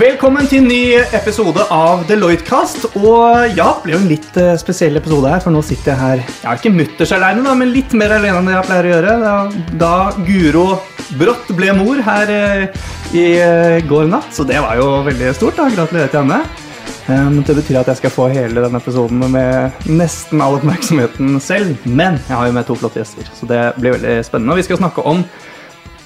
Velkommen til en ny episode av Deloitte-kast. Og ja, det blir jo en litt eh, spesiell episode her, for nå sitter jeg her Jeg er ikke mutters alene, da, men litt mer alene enn jeg pleier å gjøre. Da, da Guro brått ble mor her eh, i eh, går natt, så det var jo veldig stort. da, Gratulerer til henne. Um, det betyr at jeg skal få hele denne episoden med nesten all oppmerksomheten selv. Men jeg har jo med to flotte gjester, så det blir veldig spennende. Og vi skal snakke om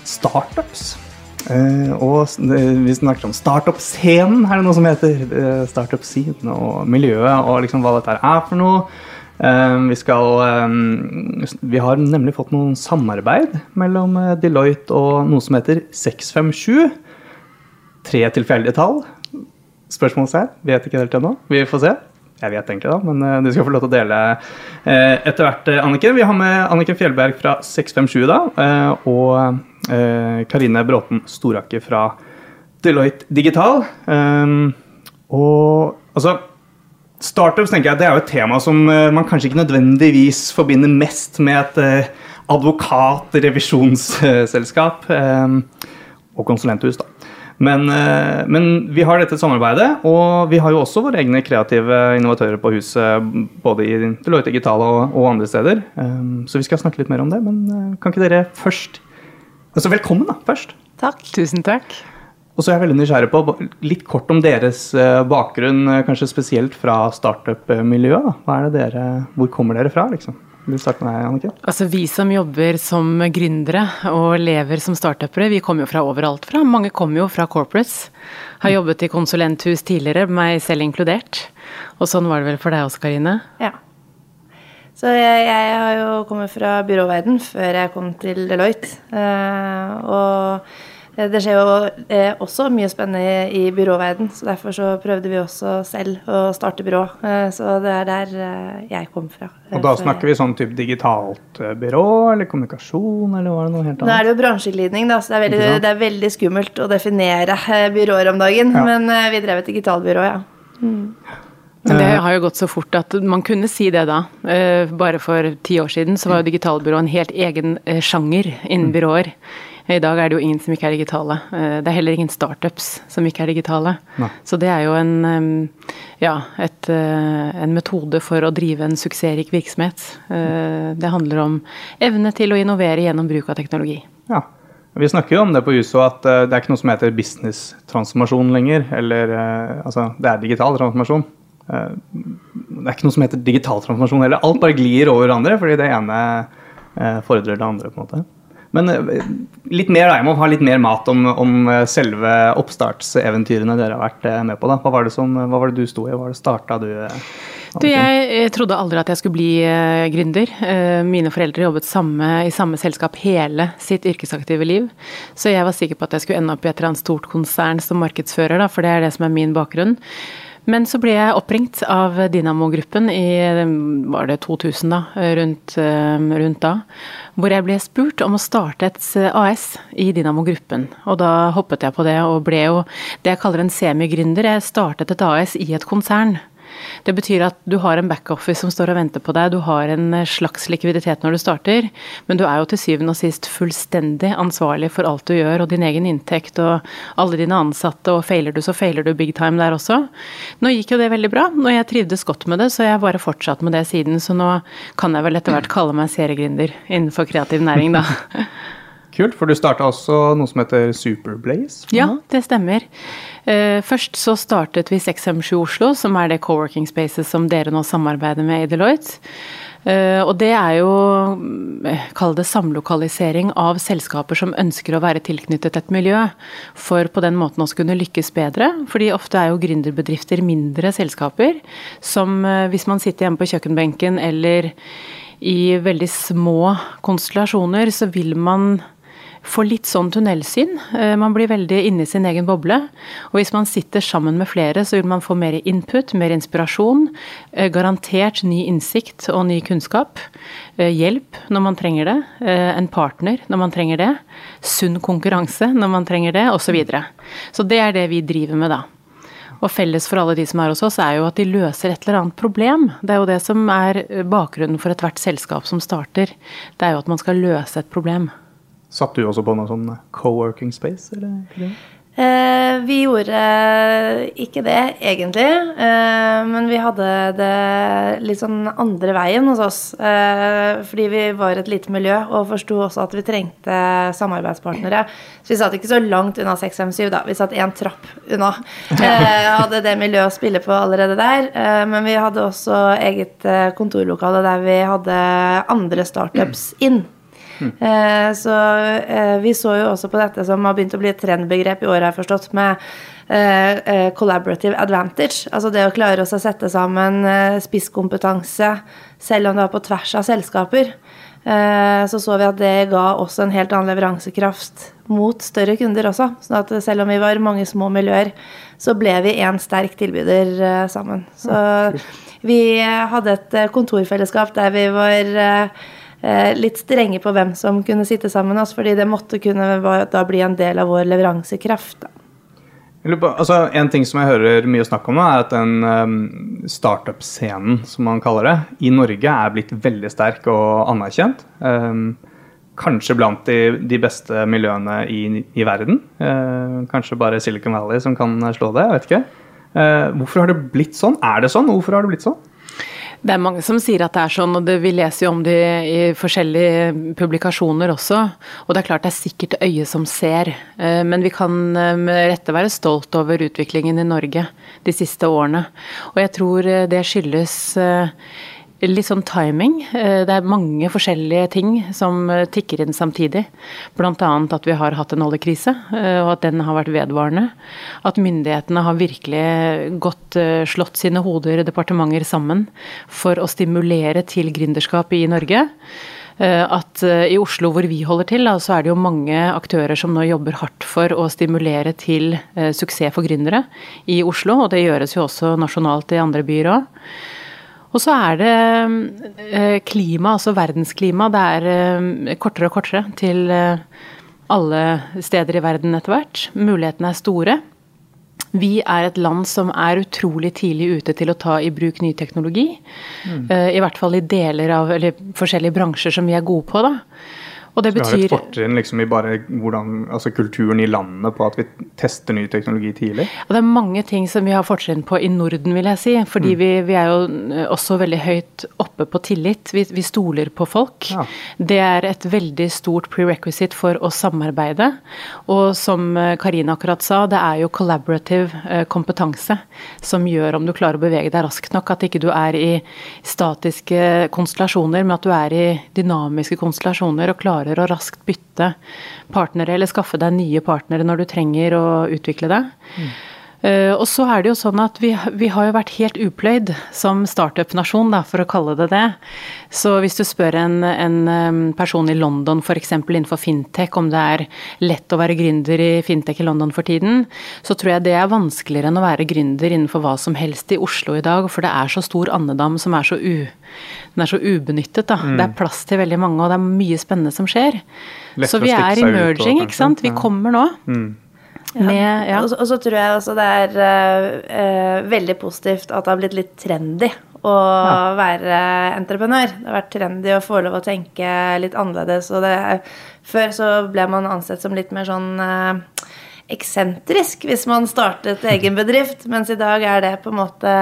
startups. Eh, og vi snakker om startup-scenen, er det noe som heter. Uh, Startup-scenen og miljøet og liksom hva dette er for noe. Uh, vi skal eh, Vi har nemlig fått noen samarbeid mellom Deloitte og noe som heter 657. Tre tilfeldige tall. Spørsmålstegn. Vet ikke helt ennå. Vi får se. Jeg vet egentlig, da, men du skal få lov til å dele etter hvert, Anniken. Vi har med Anniken Fjellberg fra 657 da, og Karine Bråten Storaker fra Deloitte Digital. Um, og altså Startups tenker jeg, det er jo et tema som eh, man kanskje ikke nødvendigvis forbinder mest med et eh, advokat-revisjonsselskap eh, og konsulenthus. da. Men, eh, men vi har dette samarbeidet, og vi har jo også våre egne kreative innovatører på huset, både i Deloitte Digital og, og andre steder. Så vi skal snakke litt mer om det, men eh, kan ikke dere først Altså velkommen, da, først. Takk. Tusen takk. Og så er jeg veldig nysgjerrig på litt kort om deres eh, bakgrunn, eh, kanskje spesielt fra startup-miljøet. Hva er det dere, Hvor kommer dere fra, liksom? Vil du starte med deg, Annike? Altså Vi som jobber som gründere og lever som startupere, vi kommer jo fra overalt fra. Mange kommer jo fra corporates. Har jobbet i konsulenthus tidligere, meg selv inkludert. Og sånn var det vel for deg også, Karine? Ja. Så jeg, jeg har jo kommet fra byråverden før jeg kom til Deloitte. Eh, og det skjer jo eh, også mye spennende i, byråverden, så derfor så prøvde vi også selv å starte byrå. Eh, så det er der jeg kom fra. Og da snakker vi sånn type digitalt byrå eller kommunikasjon, eller var det noe helt annet? Nå er det jo bransjeglidning, da, så det er, veldig, det er veldig skummelt å definere byråer om dagen. Ja. Men vi drev et digitalbyrå, ja. Men det har jo gått så fort at man kunne si det da. Eh, Bare for ti år siden så var jo digitalbyrå en helt egen eh, sjanger innen byråer. I dag er det jo ingen som ikke er digitale. Eh, Det er heller ingen startups som ikke er digitale. Nei. Så det er jo en, eh, ja, et, eh, en metode for å drive en suksessrik virksomhet. Eh, Det handler om evne til å innovere gjennom bruk av teknologi. Ja. Vi snakker jo om det på USO at eh, det er ikke noe som heter business-transformasjon lenger. Eller eh, altså, det er digital transformasjon. Eh, det er ikke noe som heter digital transformasjon heller. Alt bare glir over hverandre, fordi det ene eh, fordrer det andre. på en måte. Men eh, litt mer, da, jeg må ha litt mer mat om, om selve oppstartseventyrene dere har vært med på. da. Hva var det, som, hva var det du sto i? Hva var det starta du? Du, jeg trodde aldri at jeg skulle bli gründer. Mine foreldre jobbet samme, i samme selskap hele sitt yrkesaktive liv. Så jeg var sikker på at jeg skulle ende opp i et eller annet stort konsern som markedsfører, da, for det er det som er min bakgrunn. Men så ble jeg oppringt av Dynamo-gruppen i var det 2000 da, rundt, eh, rundt da, hvor jeg ble spurt om å starte et AS i Dynamo-gruppen. Og da hoppet jeg på det og ble jo det jeg kaller en semigründer. Jeg startet et AS i et konsern. Det betyr at du har en backoffice som står og venter på deg, du har en eh, slags likviditet når du starter, men du er jo til syvende og sist fullstendig ansvarlig for alt du gjør, og din egen inntekt og alle dine ansatte, og feiler du, så feiler du big time der også. Nå gikk jo det veldig bra, og jeg trivdes godt med det, så jeg bare fortsatt med det siden, så nå kan jeg vel etter hvert kalle meg seriegründer innenfor kreativ næring, da. Kult, for du starta også noe som heter Superblaze? Ja, det stemmer. Eh, Først så startet vi 657 Oslo, som er det co-working spaces som dere nå samarbeider med i Deloitte. Eh, Og det er jo, eh, kall det samlokalisering av selskaper som ønsker å være tilknyttet et miljø, for på den måten også kunne lykkes bedre. Fordi ofte er jo gründerbedrifter mindre selskaper, som hvis man sitter hjemme på kjøkkenbenken eller i veldig små konstellasjoner, så vil man får litt sånn tunnelsyn. Eh, Man blir veldig inne i sin egen boble. Og hvis man sitter sammen med flere, så vil man få mer input, mer inspirasjon. eh, Garantert ny innsikt og ny kunnskap. eh, Hjelp når man trenger det. En partner når man trenger det. Sunn konkurranse når man trenger det, osv. Så, videre. så det er det vi driver med, da. Og felles for alle de som er hos oss, er jo at de løser et eller annet problem. Det er jo det som er bakgrunnen for ethvert selskap som starter. Det er jo at man skal løse et problem. Satt du også på noe sånn co-working space? eller? Eh, vi gjorde ikke det, egentlig. Eh, men vi hadde det litt sånn andre veien hos oss. Eh, fordi vi var et lite miljø og forsto også at vi trengte samarbeidspartnere. Så vi satt ikke så langt unna 657, da. Vi satt én trapp unna. Eh, hadde det miljøet å spille på allerede der. Eh, men vi hadde også eget eh, kontorlokale der vi hadde andre startups inn. Eh, så eh, vi så jo også på dette som har begynt å bli et trendbegrep i år, har forstått, med eh, collaborative advantage. Altså det å klare oss å sette sammen spisskompetanse selv om det var på tvers av selskaper. Så så vi at det ga oss en helt annen leveransekraft mot større kunder også. Så at selv om vi var mange små miljøer, så ble vi én sterk tilbyder sammen. Så vi hadde et kontorfellesskap der vi var litt strenge på hvem som kunne sitte sammen med oss, fordi det måtte kunne da bli en del av vår leveransekraft. Da. Altså, en ting som jeg hører mye snakk om, er at den um, startup-scenen, som man kaller det, i Norge er blitt veldig sterk og anerkjent. Um, kanskje blant de, beste miljøene i, i verden. Kanskje bare Silicon Valley som kan slå det, jeg vet ikke. Hvorfor har det blitt sånn? Er det sånn? Hvorfor har det blitt sånn? Det er mange som sier at det er sånn, og det, vi leser jo om det i forskjellige publikasjoner også. Og det er klart det er sikkert øyet som ser, eh, men vi kan eh, med rette være stolt over utviklingen i Norge de siste årene. Og jeg tror eh, det skyldes litt sånn timing. Eh, Det er mange forskjellige ting som eh, tikker inn samtidig. Bl.a. at vi har hatt en oljekrise, eh, og at den har vært vedvarende. At myndighetene har virkelig godt slått sine hoder, departementer, sammen for å stimulere til gründerskap i Norge. At i Oslo hvor vi holder til, så er det jo mange aktører som nå jobber hardt for å stimulere til suksess for gründere i Oslo, og det gjøres jo også nasjonalt i andre byer òg. Og så er det eh, klima, altså verdensklima. Det er eh, kortere og kortere til eh, alle steder i verden etter hvert. Mulighetene er store. Vi er et land som er utrolig tidlig ute til å ta i bruk ny teknologi. Mm. I hvert fall i deler av, eller forskjellige bransjer som vi er gode på. da. Og det Vi har et betyr fortrinn liksom, i bare hvordan, altså, kulturen i landet på at vi tester ny teknologi tidlig. Og det er mange ting som vi har fortrinn på i Norden, vil jeg si. Fordi vi, vi er jo eh, også veldig høyt oppe på tillit. Vi, vi stoler på folk. Ja. Det er et veldig stort prerequisite for å samarbeide. Og som Karine Karina akkurat sa, det er jo collaborative eh, kompetanse som gjør om du klarer å bevege deg raskt nok. At ikke du er i statiske konstellasjoner, men at du er i dynamiske konstellasjoner og klarer å raskt bytte partnere eller skaffe deg nye partnere når du trenger å utvikle deg. Eh, og så er det jo sånn at vi, vi har jo vært helt upløyd som startup-nasjon, for å kalle det det. Så hvis du spør en, en person i London f.eks. innenfor fintech om det er lett å være gründer i fintech i London for tiden, så tror jeg det er vanskeligere enn å være gründer innenfor hva som helst i Oslo i dag, for det er så stor andedam som er så, u, er så ubenyttet. Da. Det er plass til veldig mange, og det er mye spennende som skjer. Lett Så vi er emerging, ikke sant. Vi kommer nå. Med, ja. Og, så, og så tror jeg også det er uh, veldig positivt at det har blitt litt trendy å være entreprenør. Det har vært trendy å få lov å tenke litt annerledes. Og det, før så ble man ansett som litt mer sånn eh, eksentrisk hvis man startet egen bedrift, mens i dag er det på en måte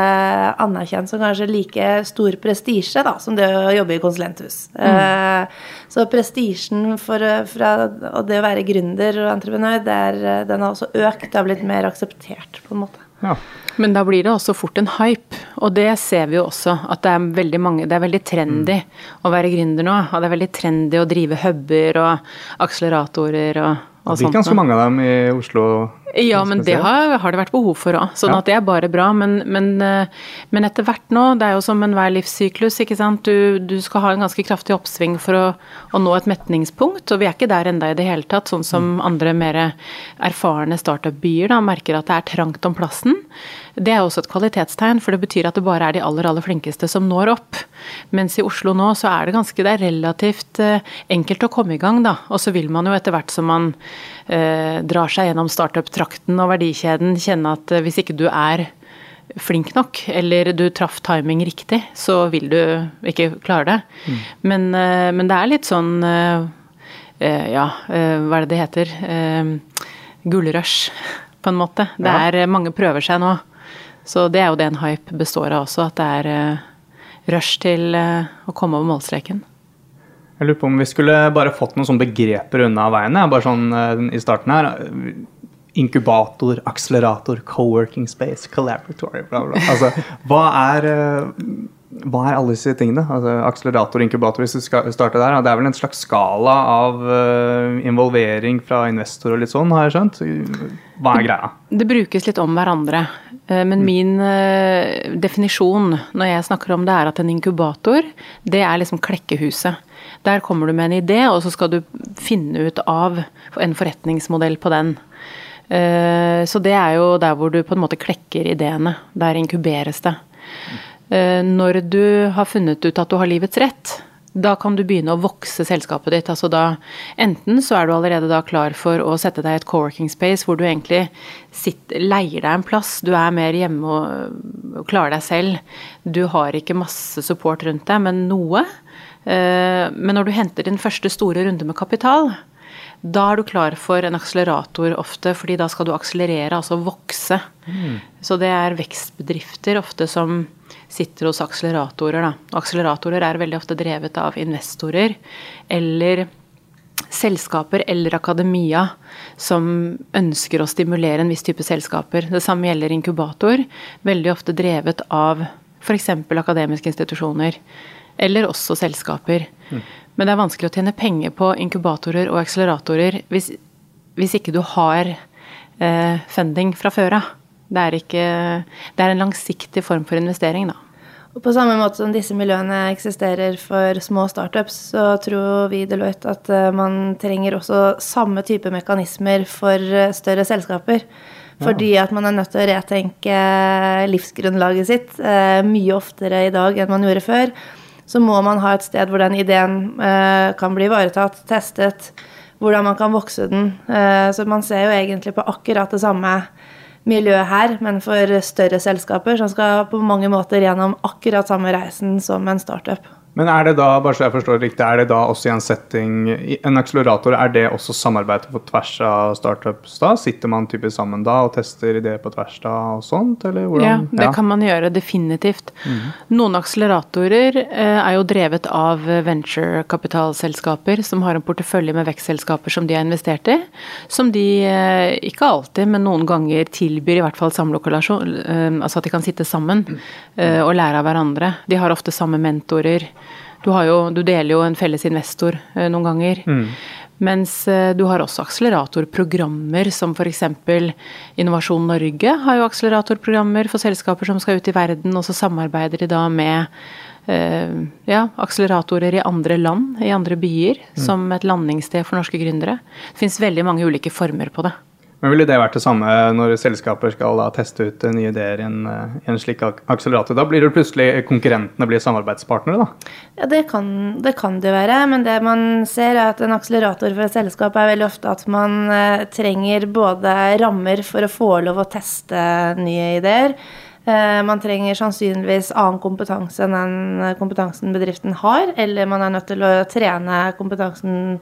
anerkjent som kanskje like stor prestisje da, som det å jobbe i konsulenthus. Mm. så prestisjen for, fra og det å være gründer og entreprenør, det er, den har også økt. Det har blitt mer akseptert, på en måte. Ja. Men da blir det også fort en hype, og det ser vi jo også. At det er veldig mange Det er veldig trendy å være gründer nå. Og det er veldig trendy å drive huber og akseleratorer og, og blir sånt. ganske mange av dem i Oslo. Ja, men det har, har det vært behov for òg. Sånn Ja. at det er bare bra. Men, men, eh, men etter hvert nå, det er jo som enhver livssyklus, ikke sant. Du, du skal ha en ganske kraftig oppsving for å, å nå et metningspunkt, og vi er ikke der enda i det hele tatt. Sånn som andre mer erfarne startup-byer merker at det er trangt om plassen. Det er også et kvalitetstegn, for det betyr at det bare er de aller, aller flinkeste som når opp. Mens i Oslo nå så er det ganske det er relativt eh, enkelt å komme i gang, da. Og så vil man jo etter hvert som man drar seg gjennom startup-trakten og verdikjeden, kjenne at eh, hvis ikke du er flink nok, eller du traff timing riktig, så vil du ikke klare det. Men, eh, men det er litt sånn eh, eh, Ja, eh, hva er det det heter? Eh, gullrush, på en måte. Det Ja. er Mange prøver seg nå. Så det er jo det en hype består av også, at det er eh, rush til eh, å komme over målstreken. Jeg lurer på om vi skulle bare fått noen sånne begreper unna veien. Bare sånn eh, i starten her. Inkubator, akselerator, co-working space, collaboratory, bla, bla. Altså, hva er, eh, hva er alle disse tingene? Altså, akselerator, inkubator, hvis vi skal starte der. Det er vel en slags skala av eh, involvering fra investor og litt sånn, har jeg skjønt? Hva er greia? Det brukes litt om hverandre. eh, Men min eh, definisjon når jeg snakker om det, er at en inkubator, det er liksom klekkehuset. Der kommer du med en idé, og så skal du finne ut av en forretningsmodell på den. Eh, Så det er jo der hvor du på en måte klekker ideene. Der inkuberes det. Eh, Når du har funnet ut at du har livets rett, da kan du begynne å vokse selskapet ditt. Altså da, enten så er du allerede da klar for å sette deg i et co-working space hvor du egentlig sitter, leier deg en plass. Du er mer hjemme og, klarer deg selv. Du har ikke masse support rundt deg, men noe. Eh, Men når du henter din første store runde med kapital, da er du klar for en akselerator ofte, fordi da skal du akselerere, altså vokse. Så det er vekstbedrifter ofte som sitter hos akseleratorer. Da. Og akseleratorer er veldig ofte drevet av investorer eller selskaper eller akademia som ønsker å stimulere en viss type selskaper. Det samme gjelder inkubator, veldig ofte drevet av f.eks. akademiske institusjoner, eller også selskaper. Men det er vanskelig å tjene penger på inkubatorer og akseleratorer hvis, hvis ikke du har eh, funding fra før av. Det, det er en langsiktig form for investering, da. Og på samme måte som disse miljøene eksisterer for små startups, så tror vi i Deloitte at eh, man trenger også samme type mekanismer for eh, større selskaper. Fordi at man er nødt til å retenke livsgrunnlaget sitt eh, mye oftere i dag enn man gjorde før. Så må man ha et sted hvor den ideen eh, kan bli ivaretatt, testet, hvordan man kan vokse den. Eh, så man ser jo egentlig på akkurat det samme miljøet her, men for større selskaper som skal på mange måter gjennom akkurat samme reisen som en startup. Men er det da bare så jeg forstår det riktig, er det da også i en setting En akselerator, er det også samarbeid på tvers av startups da? Sitter man typisk sammen da og tester ideer på tvers da og sånt, eller Ja, det det kan man gjøre, definitivt. Noen akseleratorer eh, er jo drevet av venturekapitalselskaper som har en portefølje med vekstselskaper som de har investert i. Som de eh, ikke alltid, men noen ganger tilbyr i hvert fall samlokalasjon. eh, Altså at de kan sitte sammen eh, og lære av hverandre. De har ofte samme mentorer. Du, har jo, du deler jo en felles investor eh, noen ganger. Mens eh, du har også akseleratorprogrammer, som f.eks. Innovasjon Norge har jo akseleratorprogrammer for selskaper som skal ut i verden, og så samarbeider de da med eh, ja, akseleratorer i andre land, i andre byer, som et landingssted for norske gründere. Det fins veldig mange ulike former på det. Men ville det vært det samme når selskaper skal da teste ut nye ideer i en, eh, i en slik akselerator? Da blir det plutselig konkurrentene blir samarbeidspartnere, da? Ja, det kan, det kan det være, men det man ser er at en akselerator for et selskap er veldig ofte at man eh, trenger både rammer for å få lov å teste nye ideer. Eh, man trenger sannsynligvis annen kompetanse enn den kompetansen bedriften har, eller man er nødt til å trene kompetansen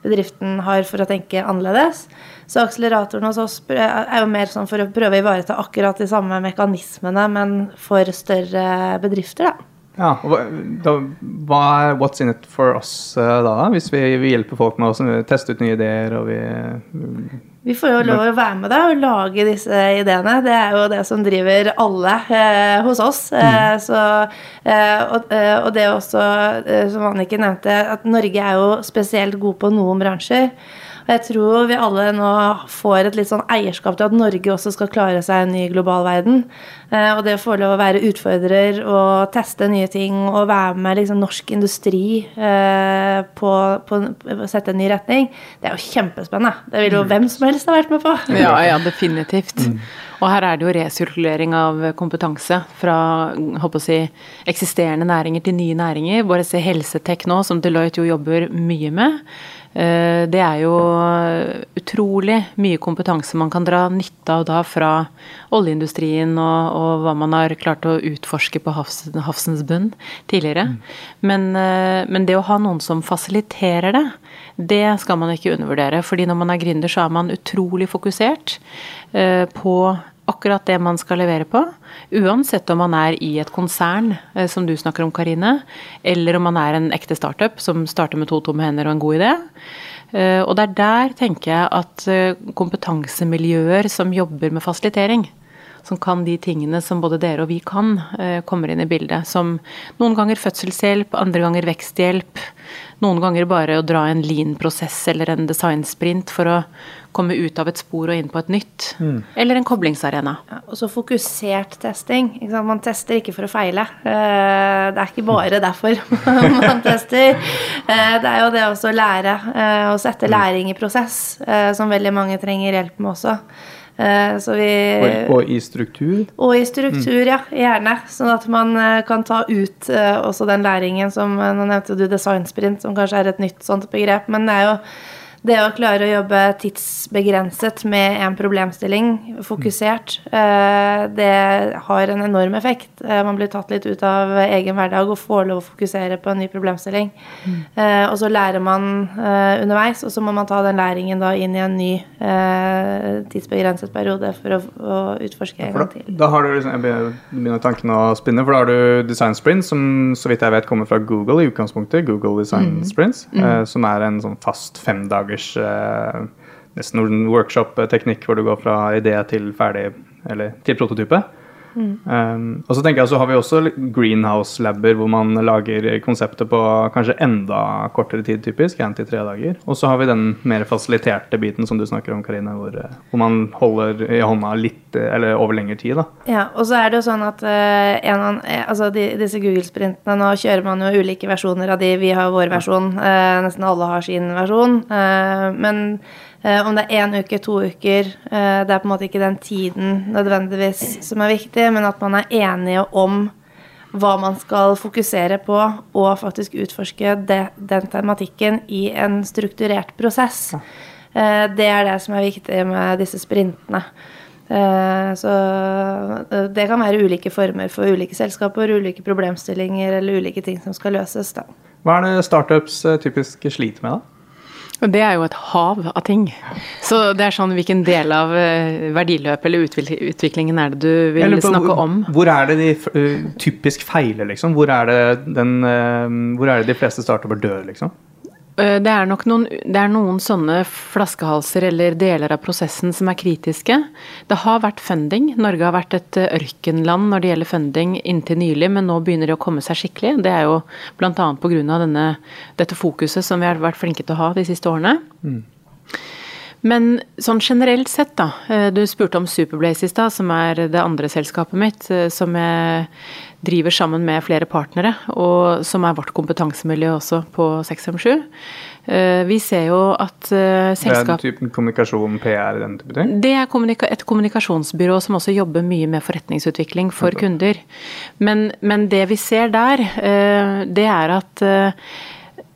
bedriften har for å tenke annerledes. Så akseleratoren hos oss er jo mer sånn for å prøve å ivareta akkurat de samme mekanismene, men for større bedrifter, da. Ja, og hva, er what's in it for us eh, da? Hvis vi, vi hjelper folk med å teste ut nye ideer og vi Vi får jo lov å være med deg og lage disse ideene. Det er jo det som driver alle eh, hos oss. Eh, så, eh, og, eh, og det også, eh, som Annike nevnte, at Norge er jo spesielt god på noen bransjer. Og jeg tror vi alle nå får et litt sånn eierskap til at Norge også skal klare seg i en ny global verden. Eh, og det å få lov å være utfordrer og teste nye ting og være med liksom norsk industri eh, på, på å sette en ny retning, det er jo kjempespennende. Det vil jo hvem som helst ha vært med på. Ja, ja, definitivt. Og her er det jo resirkulering av kompetanse fra håper å si, eksisterende næringer til nye næringer. Bare se helsetek nå, som Deloitte jo jobber mye med. Eh, det er jo utrolig mye kompetanse man kan dra nytte av da fra oljeindustrien og, og hva man har klart å utforske på havs, havsens bunn tidligere. Mm. Men, eh, men, det å ha noen som fasiliterer det, det skal man ikke undervurdere. fordi når man er gründer, så er man utrolig fokusert eh, på akkurat det man skal levere på. Uansett om man er i et konsern, eh, som du snakker om, Karine, eller om man er en ekte startup som starter med to tomme hender og en god idé. Eh, og det er der, tenker jeg, at eh, kompetansemiljøer som jobber med fasilitering, som kan de tingene som både dere og vi kan, kommer inn i bildet. Som noen ganger fødselshjelp, andre ganger veksthjelp. Noen ganger bare å dra en lean-prosess eller en designsprint for å komme ut av et spor og inn på et nytt. Mm. Eller en koblingsarena. Ja, og så fokusert testing. Man tester ikke for å feile. Eh, det er ikke bare derfor man tester. Eh, det er jo det også å lære, eh, å sette læring i prosess, som veldig mange trenger hjelp med også. Vi, og, og, i struktur? Og i struktur, mm. ja. Gjerne. Sånn at man kan ta ut også den læringen som Nå nevnte du designsprint, som kanskje er et nytt sånt begrep, men det er jo det å klare å jobbe tidsbegrenset med en problemstilling, fokusert, eh, det har en enorm effekt. Eh, man blir tatt litt ut av egen hverdag og får lov å fokusere på en ny problemstilling. Mm. Og så lærer man underveis, og så må man ta den læringen da inn i en ny tidsbegrenset periode for å, å utforske en gang til. Da har du liksom, jeg begynner tanken å spinne, for da har du Design Sprint, som så vidt jeg vet kommer fra Google i utgangspunktet. Google Design mm. Sprints, mm. som er en sånn fast femdagers dagers eh, nesten workshop-teknikk hvor du går fra idé til ferdig, eller til prototype. Mm. Um, og så tenker jeg så har vi også greenhouse-labber hvor man lager konseptet på kanskje enda kortere tid, typisk. Én til tre dager. Og så har vi den mer fasiliterte biten som du snakker om, Karine, hvor, eh, hvor, man holder i hånda litt, eller over lengre tid. da. Ja, og så er det jo sånn at uh, en, altså de, disse Google-sprintene Nå kjører man jo ulike versjoner av de. Vi har vår versjon. Uh, nesten alle har sin versjon. Uh, men Eh, om det er én uke, to uker, eh, det er på en måte ikke den tiden nødvendigvis som er viktig, men at man er enige om hva man skal fokusere på, og faktisk utforske det, den tematikken i en strukturert prosess. Eh, det er det som er viktig med disse sprintene. Så det kan være ulike former for ulike selskaper, ulike problemstillinger eller ulike ting som skal løses. Da. Hva er det startups typisk sliter med, da? Og det er jo et hav av ting. Så det er sånn hvilken del av eh, verdiløpet eller utviklingen er det du vil på, snakke om? Hvor er det de uh, typisk feiler, liksom? Hvor er det, den, uh, hvor er det de fleste startuper dør, liksom? Eh, det er nok noen, det er noen sånne flaskehalser eller deler av prosessen som er kritiske. Det har vært funding. Norge har vært et eh, ørkenland når det gjelder funding inntil nylig, men nå begynner det å komme seg skikkelig. Det er jo bl.a. pga. dette fokuset som vi har vært flinke til å ha de siste årene. Mm. Men sånn generelt sett, da. Eh, du spurte om Superblaze i stad, som er det andre selskapet mitt, som jeg driver sammen med flere partnere, og som er vårt kompetansemiljø også på 657. Eh, vi ser jo at selskap... Det er typen kommunikasjon, PR, den type ting? Det er kommunika et kommunikasjonsbyrå som også jobber mye med forretningsutvikling for kunder. Men, men, det vi ser der, eh, det er at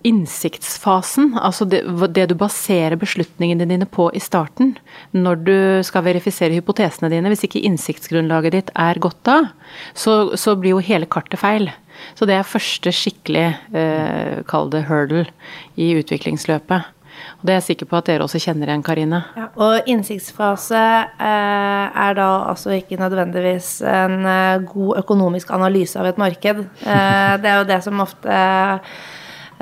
innsiktsfasen, altså det, det, du baserer beslutningene dine på i starten, når du skal verifisere hypotesene dine, hvis ikke innsiktsgrunnlaget ditt er godt da, så, så blir jo hele kartet feil. Så det er første skikkelig, eh, kall det hurdle, i utviklingsløpet. Og Det er jeg sikker på at dere også kjenner igjen, Karine. Ja, og innsiktsfase eh, er da altså ikke nødvendigvis en eh, god økonomisk analyse av et marked. Eh, det er jo det som ofte eh,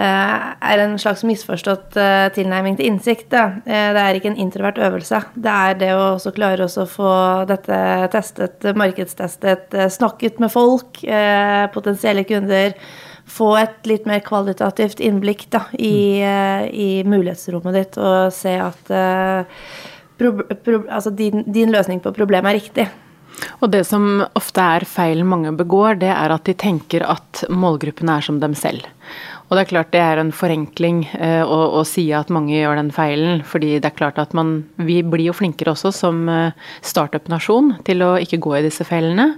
er en slags misforstått eh, tilnærming til innsikt. Eh, det er ikke en introvert øvelse. Det er det å også klare å få dette testet, markedstestet, snakket med folk, potensielle kunder. Få et litt mer kvalitativt innblikk da, i, i mulighetsrommet ditt og se at pro, pro, altså din, din løsning på problemet er riktig. Og det som ofte er feilen mange begår, det er at de tenker at målgruppene er som dem selv. Og det er klart det er en forenkling eh, å, å, si at mange gjør den feilen. fordi det er klart at man, Vi blir jo flinkere også som eh, startup-nasjon til å ikke gå i disse feilene.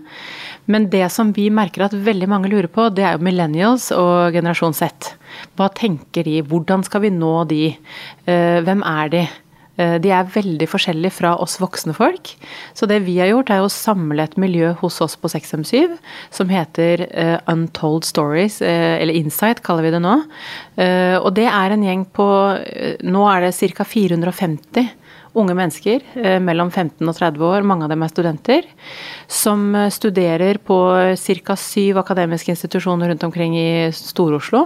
Men det som vi merker at veldig mange lurer på, det er jo millennials og generasjon Z. Hva tenker de? Hvordan skal vi nå de? Eh, hvem er de? Eh, de er veldig forskjellige fra oss voksne folk. Så det vi har gjort, er å samle et miljø hos oss på 6M7 som heter uh, Untold Stories, uh, eller Insight kaller vi det nå. Og det er en gjeng på Nå er det ca. 450 unge mennesker mellom 15 og 30 år, mange av dem er studenter, som studerer på ca. syv akademiske institusjoner rundt omkring i Stor-Oslo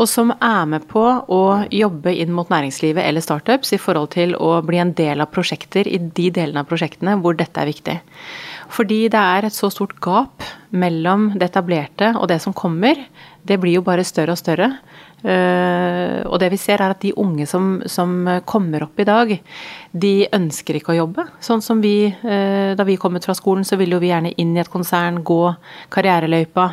og som er med på å jobbe inn mot næringslivet eller startups i forhold til å bli en del av prosjekter i de delene av prosjektene hvor dette er viktig. Fordi det er et så stort gap mellom det etablerte og det som kommer. Det blir jo bare større og større. Uh, og det vi ser er at de unge som, som, kommer opp i dag, de ønsker ikke å jobbe. Sånn som vi, uh, da vi kom ut fra skolen, så ville jo vi gjerne inn i et konsern, gå karriereløypa.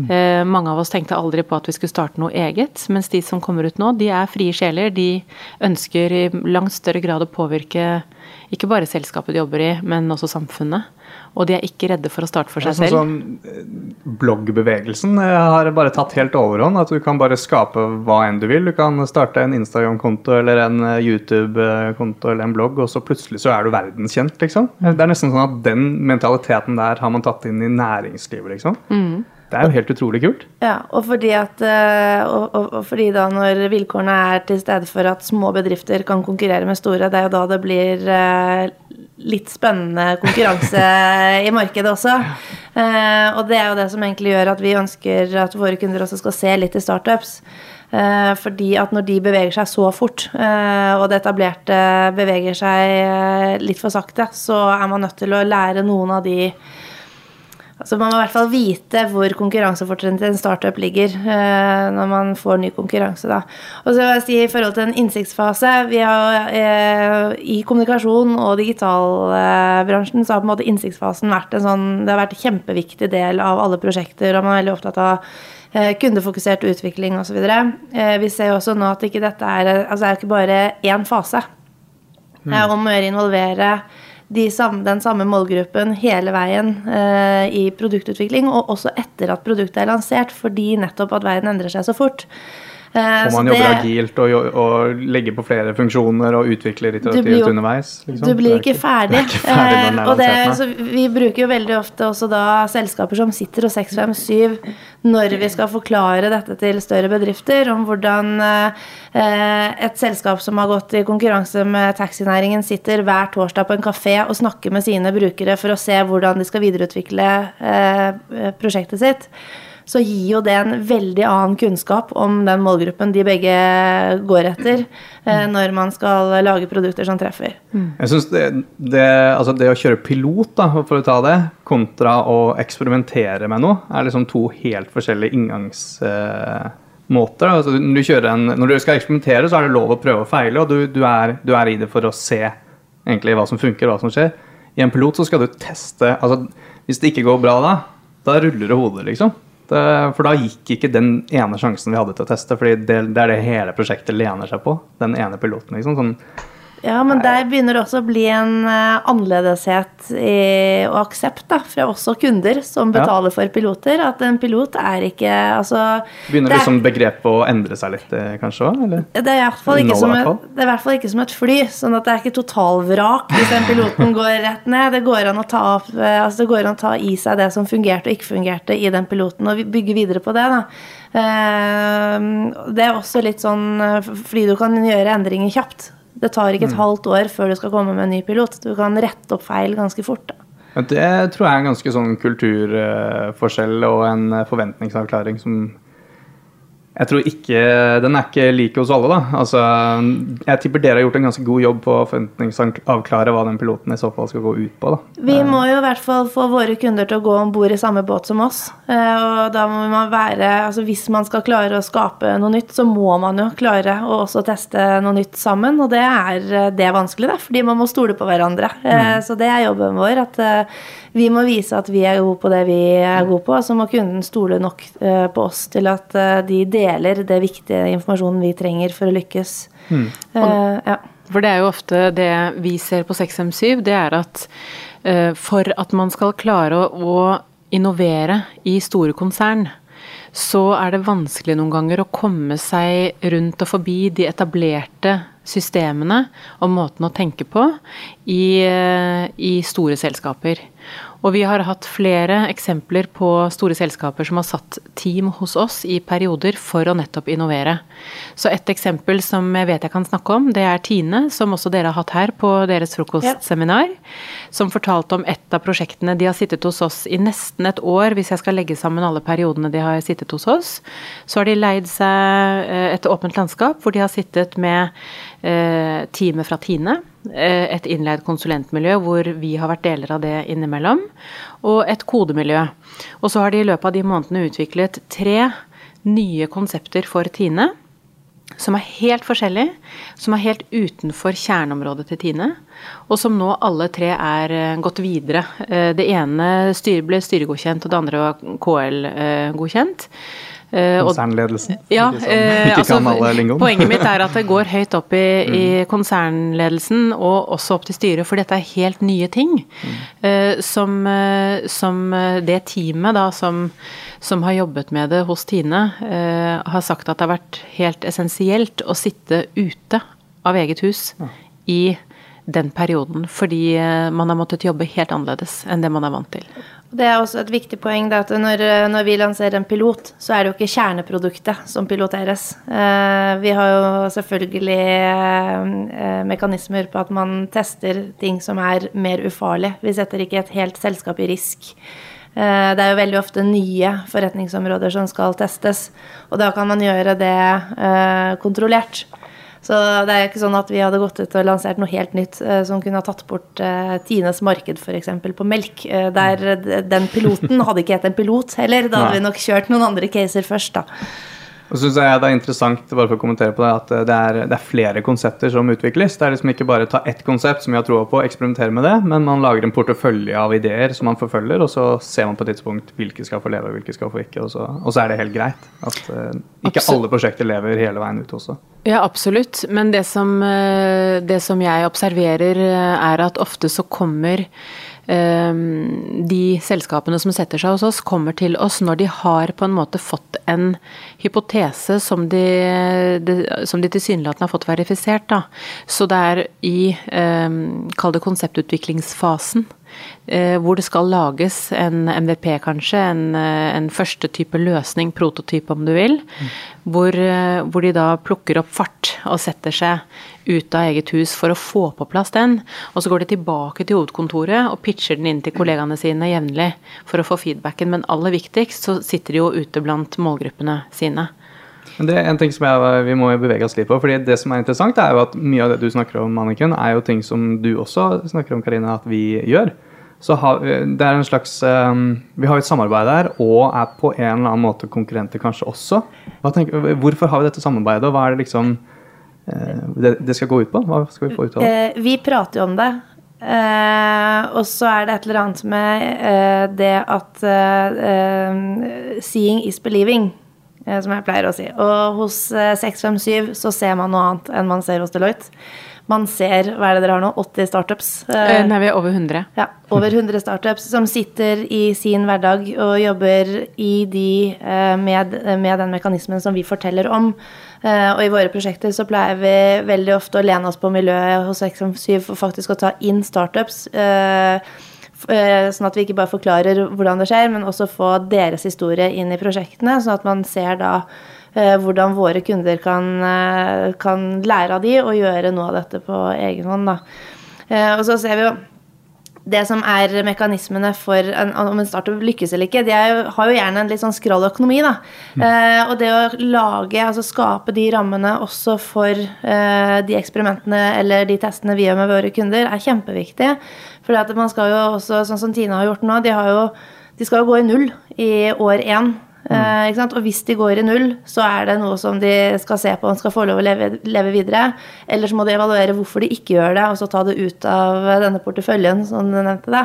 Uh, mange av oss tenkte aldri på at vi skulle starte noe eget, mens de som kommer ut nå, de er frie sjeler. De ønsker i langt større grad å påvirke ikke bare selskapet de jobber i, men også samfunnet. Og de er ikke redde for å starte for seg selv. Sånn, bloggbevegelsen har bare tatt helt overhånd. At du kan bare skape hva enn du vil. Du kan starte en Instagram-konto eller en eh, YouTube-konto eller en blogg, og så plutselig så er du verdenskjent, liksom. Det er nesten sånn at den mentaliteten der har man tatt inn i næringslivet, liksom. Mm. Det er jo helt utrolig kult. Ja, og fordi, at, eh, og, og, og fordi da når vilkårene er til stede for at små bedrifter kan konkurrere med store, det er jo da det blir eh, litt spennende konkurranse i markedet også. Eh, og det er jo det som egentlig gjør at vi ønsker at våre kunder også skal se litt i startups. Fordi at når de beveger seg så fort, og det etablerte beveger seg litt for sakte, så er man nødt til å lære noen av de Altså Man må i hvert fall vite hvor konkurransefortrinnet til en startup ligger eh, når man får ny konkurranse. da. Og så vil jeg si I forhold til en innsiktsfase vi har, eh, I kommunikasjon og digitalbransjen så har på en måte innsiktsfasen vært en sånn, det har vært en kjempeviktig del av alle prosjekter. og Man er veldig opptatt av eh, kundefokusert utvikling osv. Vi ser jo også nå at ikke dette er, altså det er ikke bare én fase. Det er om å gjøre involvere de samme, den samme målgruppen hele veien eh, i produktutvikling, og også etter at produktet er lansert, fordi nettopp at verden endrer seg så fort. Eh, og man jobber agilt og, og, legger på flere funksjoner og utvikler iterativt underveis. Liksom. Du blir ikke, ferdig. Ikke ferdig eh, og det, vi bruker jo veldig ofte også da selskaper som sitter og 657 når vi skal forklare dette til større bedrifter, om hvordan eh, et selskap som har gått i konkurranse med taxinæringen, sitter hver torsdag på en kafé og snakker med sine brukere for å se hvordan de skal videreutvikle eh, prosjektet sitt så gir jo det en veldig annen kunnskap om den målgruppen de begge går etter, eh, når man skal lage produkter som treffer. Mm. Jeg synes det, det, altså det, å kjøre pilot, da, for å ta det, kontra å eksperimentere med noe, er liksom to helt forskjellige inngangsmåter. Altså når, du en, når, du skal eksperimentere, så er det lov å prøve og feile, og du, du, er, du er, i det for å se egentlig hva som funker, hva som skjer. I en pilot så skal du teste altså Hvis det ikke går bra da, da ruller det hodet, liksom. For da gikk ikke den ene sjansen vi hadde til å teste, for det, det er det hele prosjektet lener seg på. Den ene piloten, liksom. Sånn, ja, men der begynner det også å bli en uh, annerledeshet i, og aksept da, fra også kunder som betaler ja. for piloter. At en pilot er ikke altså, Begynner liksom begrepet å endre seg litt, eh, kanskje òg? Det er i hvert fall ikke, som et, det er i hvert fall ikke som et fly. sånn at det er ikke totalvrak hvis den piloten går rett ned. Det går, opp, eh, altså det går an å ta i seg det som fungerte og ikke fungerte i den piloten, og bygge videre på det. da. Det er også litt sånn fordi du kan gjøre endringer kjapt. Det tar ikke et mm. halvt år før du skal komme med en ny pilot. Du kan rette opp feil ganske fort. da. Det tror jeg er en ganske sånn kulturforskjell og en forventningsavklaring som jeg tror ikke Den er ikke lik hos alle, da. Altså, jeg tipper dere har gjort en ganske god jobb på å forventningsavklare hva den piloten i så fall skal gå ut på. Da. Vi må jo i hvert fall få våre kunder til å gå om bord i samme båt som oss. Eh, og da må man være Altså hvis man skal klare å skape noe nytt, så må man jo klare å også teste noe nytt sammen. Og det er, det er vanskelig, da, fordi man må stole på hverandre. Eh, mm. Så det er jobben vår. at eh, vi må vise at vi er gode på det vi er gode på, og så må kunden stole nok på oss til at de deler deler det viktige informasjonen vi trenger for å lykkes. Mm. Uh, ja. For det er jo ofte det vi ser på 6M7, det er at uh, for at man skal klare å, å innovere i store konsern, så er det vanskelig noen ganger å komme seg rundt og forbi de etablerte systemene og måten å tenke på i, i store selskaper. Og vi har hatt flere eksempler på store selskaper som har satt team hos oss i perioder for å nettopp innovere. Så et eksempel som jeg vet jeg kan snakke om, det er Tine, som også dere har hatt her på deres frokostseminar. Som fortalte om et av prosjektene. De har sittet hos oss i nesten et år, hvis jeg skal legge sammen alle periodene de har sittet hos oss. Så har de leid seg eh, et åpent landskap hvor de har sittet med eh, teamet fra Tine Eh, et innleid konsulentmiljø hvor vi har vært deler av det innimellom, og et kodemiljø. Og så har de i løpet av de månedene utviklet tre nye konsepter for Tine. Som er helt forskjellig, som er helt utenfor kjerneområdet til Tine. Og som nå alle tre er eh, gått videre. Eh, det ene ble styregodkjent, og det andre var KL-godkjent. Eh, konsernledelsen? Ja, eh, altså, poenget mitt er at det går høyt opp i, mm. i, konsernledelsen og også opp til styret, for dette er helt nye ting. Mm. Eh, som, eh, som, det teamet da som, som, har jobbet med det hos Tine, eh, har sagt at det har vært helt essensielt å sitte ute av eget hus ja. i den perioden, fordi man har måttet jobbe helt annerledes enn det man er vant til. Det er også et viktig poeng at når, når, vi lanserer en pilot, så er det jo ikke kjerneproduktet som piloteres. Eh, vi har jo selvfølgelig eh, mekanismer på at man tester ting som er mer ufarlig. Vi setter ikke et helt selskap i risk. Eh, det er jo veldig ofte nye forretningsområder som skal testes, og da kan man gjøre det kontrollert. Så det er ikke sånn at vi hadde gått ut og lansert noe helt nytt eh, som kunne ha tatt bort eh, Tines marked f.eks. på melk. Eh, der den piloten hadde ikke hett en pilot heller. Da hadde vi nok kjørt noen andre caser først, da. Og så synes jeg Det er interessant bare for å kommentere på det, at det er, det er, flere konsepter som utvikles. Det er liksom ikke bare ta ett konsept som vi har troa på, eksperimentere med det, men man lager en portefølje av ideer som man forfølger, og så ser man på et tidspunkt hvilke skal få leve og hvilke skal få ikke. Og så, og så er det helt greit. At uh, ikke absolutt. alle prosjekter lever hele veien ut også. Ja, absolutt. Men det som, uh, det som jeg observerer, er at ofte så kommer de selskapene som setter seg hos oss, kommer til oss når de har på en måte fått en hypotese som de, de, som de tilsynelatende har fått verifisert. Da. Så det er i, eh, kall det konseptutviklingsfasen, hvor det skal lages en MVP, kanskje. En, eh, en første type løsning, prototype om du vil. Mm. Hvor, eh, hvor, de da plukker opp fart og setter seg ut av eget hus for å få på plass den. Og så går de tilbake til hovedkontoret og pitcher den inn til kollegaene sine jevnlig for å få feedbacken. Men aller viktigst så sitter de jo ute blant målgruppene sine. Men det er en ting som jeg, Vi må bevege oss litt på. fordi Det som er interessant, er jo at mye av det du snakker om, Anniken, er jo ting som du også snakker om, Karina, at vi gjør. Så har, det er en slags um, Vi har et samarbeid der, og er på en eller annen måte konkurrenter kanskje også. Tenker, hvorfor har vi dette samarbeidet, og hva er det liksom uh, det, det, skal gå ut på? Hva skal vi få ut av det? Uh, vi prater jo om det. Uh, og så er det et eller annet med det at seeing is believing. Som jeg pleier å si. Og hos 657 så ser man noe annet enn man ser hos Deloitte man ser Hva er det dere har nå? 80 startups? Eh, nei, vi er over 100. Ja, over 100 startups som sitter i sin hverdag og jobber i de eh, med, med den mekanismen som vi forteller om. Eh, og i våre prosjekter så pleier vi veldig ofte å lene oss på miljøet hos X57 for faktisk å ta inn startups. Sånn at vi ikke bare forklarer hvordan det skjer, men også få deres historie inn i prosjektene. Sånn at man ser da Eh, hvordan våre kunder kan, eh, kan, lære av de og gjøre noe av dette på egen hånd. Da. Eh, og så ser vi jo det som er mekanismene for en, om en startup lykkes eller ikke, de er, har jo gjerne en litt sånn skral økonomi. da. Mm. Eh, og det å lage, altså skape de rammene også for eh, de eksperimentene eller de testene vi gjør med våre kunder, er kjempeviktig. For man skal jo også, sånn som Tina har gjort nå, de, har jo, de skal jo gå i null i år én. Eh, ikke sant? Og hvis de går i null, så er det noe som de skal se på og skal få lov å leve, leve videre. Eller så må de evaluere hvorfor de ikke gjør det, og så ta det ut av denne porteføljen, som du nevnte. det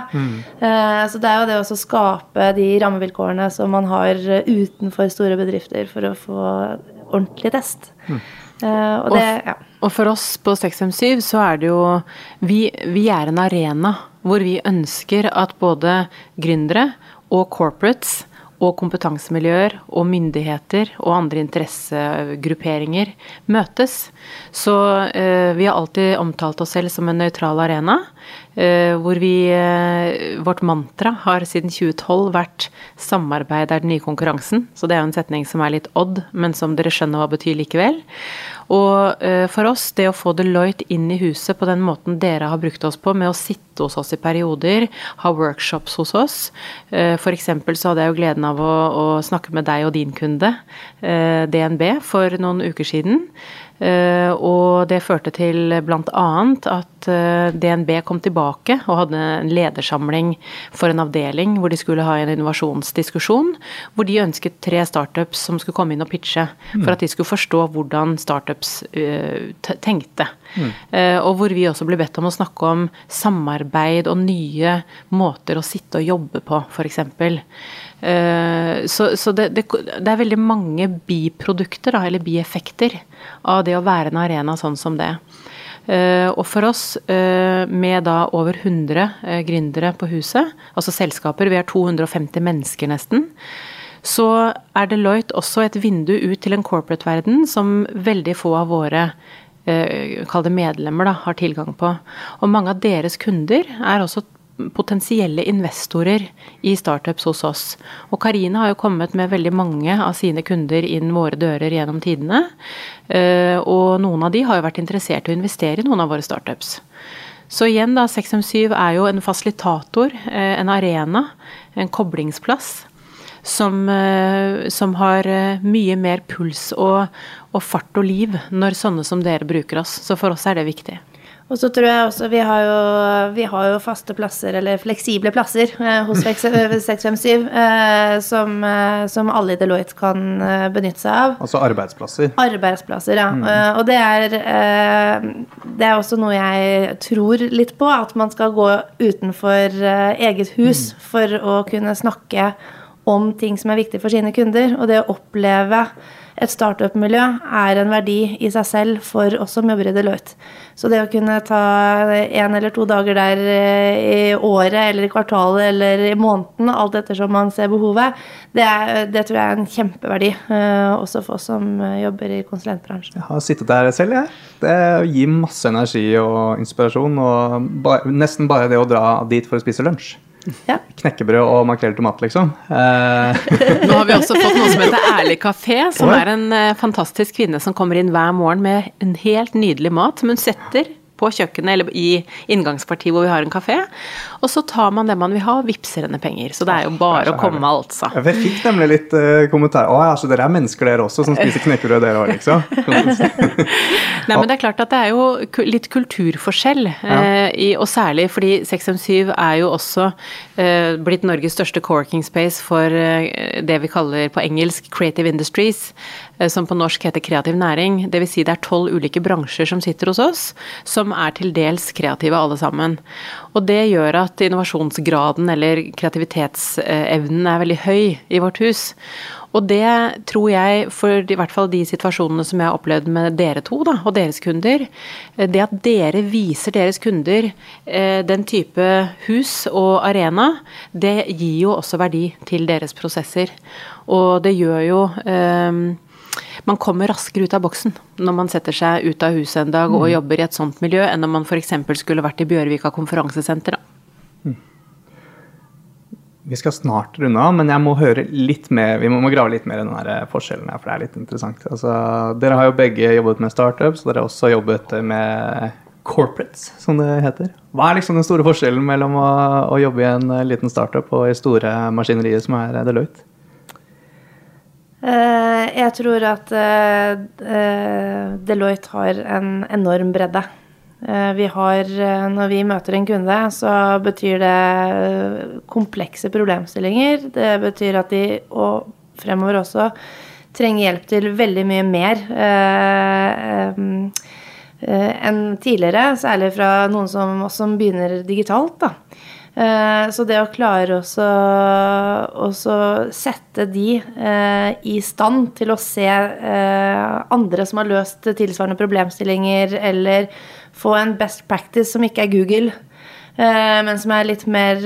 Eh, så det er jo det å skape de rammevilkårene som man har utenfor store bedrifter for å få ordentlig test. Eh, og det, ja. Og for oss på 657 så er det jo vi, vi er en arena hvor vi ønsker at både gründere og corporates og kompetansemiljøer og myndigheter og andre interessegrupperinger møtes. Så eh, vi har alltid omtalt oss selv som en nøytral arena. Eh, hvor vi eh, Vårt mantra har siden 2012 vært 'samarbeid er den nye konkurransen'. Så det er jo en setning som er litt odd, men som dere skjønner hva betyr likevel. Og eh, for oss, det å få Deloitte inn i huset på den måten dere har brukt oss på, med å sitte hos oss i perioder, ha workshops hos oss F.eks. så hadde jeg jo gleden av å, å snakke med deg og din kunde, DNB, for noen uker siden. Uh, og det førte til bl.a. at uh, DNB kom tilbake og hadde en ledersamling for en avdeling hvor de skulle ha en innovasjonsdiskusjon. Hvor de ønsket tre startups som skulle komme inn og pitche. Mm. For at de skulle forstå hvordan startups uh, tenkte. Mm. og hvor vi også blir bedt om å snakke om samarbeid og nye måter å sitte og jobbe på, f.eks. Eh, så, så det, det, det, er veldig mange biprodukter, eller bieffekter, av det å være en arena sånn som det. Uh, og for oss, med da over 100 uh, gründere på huset, altså selskaper, vi er 250 mennesker nesten, så er Deloitte også et vindu ut til en corporate-verden som veldig få av våre kall det medlemmer, da, har tilgang på. Og mange av deres kunder er også potensielle investorer i startups hos oss. Og Karine har jo kommet med veldig mange av sine kunder inn våre dører gjennom tidene. Eh, og noen av de har jo vært interessert i å investere i noen av våre startups. Så igjen, da, 657 er jo en fasilitator, eh, en arena, en koblingsplass. Som, eh, som har mye mer puls og, og fart og liv når sånne som dere bruker oss. Så for oss er det viktig. Og så tror jeg også vi har jo, vi har jo faste plasser, eller fleksible plasser, eh, hos 657 eh, som, eh, som, alle i Deloitte kan eh, benytte seg av. Altså arbeidsplasser? Arbeidsplasser, ja. Mm. Eh, og det er, eh, det er også noe jeg tror litt på, at man skal gå utenfor eget hus mm. for å kunne snakke om ting som er viktig for sine kunder. Og det å oppleve et startup-miljø er en verdi i seg selv for oss som jobber i Deloitte. Så det å kunne ta en eller to dager der eh, i året eller i kvartalet eller i måneden, alt ettersom man ser behovet, det, er, det tror jeg er en kjempeverdi. Eh, også for oss som jobber i konsulentbransjen. Jeg har sittet der selv, jeg. Det gir masse energi og inspirasjon. Og bare, nesten bare det å dra dit for å spise lunsj. Ja. Knekkebrød og makrell i tomat, liksom. Eh. Nå har vi også fått noe som heter Ærlig kafé, som er en eh, fantastisk kvinne som kommer inn hver morgen med en helt nydelig mat som hun setter på kjøkkenet eller i inngangspartiet hvor vi har en kafé. Og så tar man det man vil ha, og vippser henne penger. Så det er jo bare å komme, altså. Jeg fikk nemlig litt uh, kommentar. Å ja, så dere er mennesker dere også, som spiser knekkebrød dere òg, liksom? Nei, men det er klart at det er jo litt kulturforskjell. Ja. Uh, i, og særlig fordi 657 er jo også uh, blitt Norges største co-working space for det vi kaller på engelsk creative industries. Eh, som på norsk heter kreativ næring. Dvs. Si det er tolv ulike bransjer som sitter hos oss, som er til dels kreative alle sammen. Og det gjør at innovasjonsgraden eller kreativitetsevnen er veldig høy i vårt hus. Og det tror jeg, for i hvert fall de situasjonene som jeg har opplevd med dere to da, og deres kunder, eh, det at dere viser deres kunder eh, den type hus og arena, det gir jo også verdi til deres prosesser. Og det gjør jo man kommer raskere ut av boksen når man setter seg ut av huset en dag og mm. jobber i et sånt miljø, enn om man f.eks. skulle vært i Bjørvika konferansesenter. Mm. Vi skal snart runde av, men jeg må høre litt mer, vi må, må grave litt mer i den forskjellen her, for det er litt interessant. Altså, dere har jo begge jobbet med startups, og dere har også jobbet med corporates, som det heter. Hva er liksom den store forskjellen mellom å, å jobbe i en liten startup og i store maskinerier som er Deloitte? Eh, jeg tror at eh, eh, Deloitte har en enorm bredde. Vi har, når vi møter en kunde, så betyr det komplekse problemstillinger. Det betyr at de, og fremover også trenger hjelp til veldig mye mer enn tidligere. Særlig fra noen som, som begynner digitalt. da. Eh, så det å klare å sette de eh, i stand til å se eh, andre som har løst tilsvarende problemstillinger, eller få en best practice som ikke er Google, men som er litt mer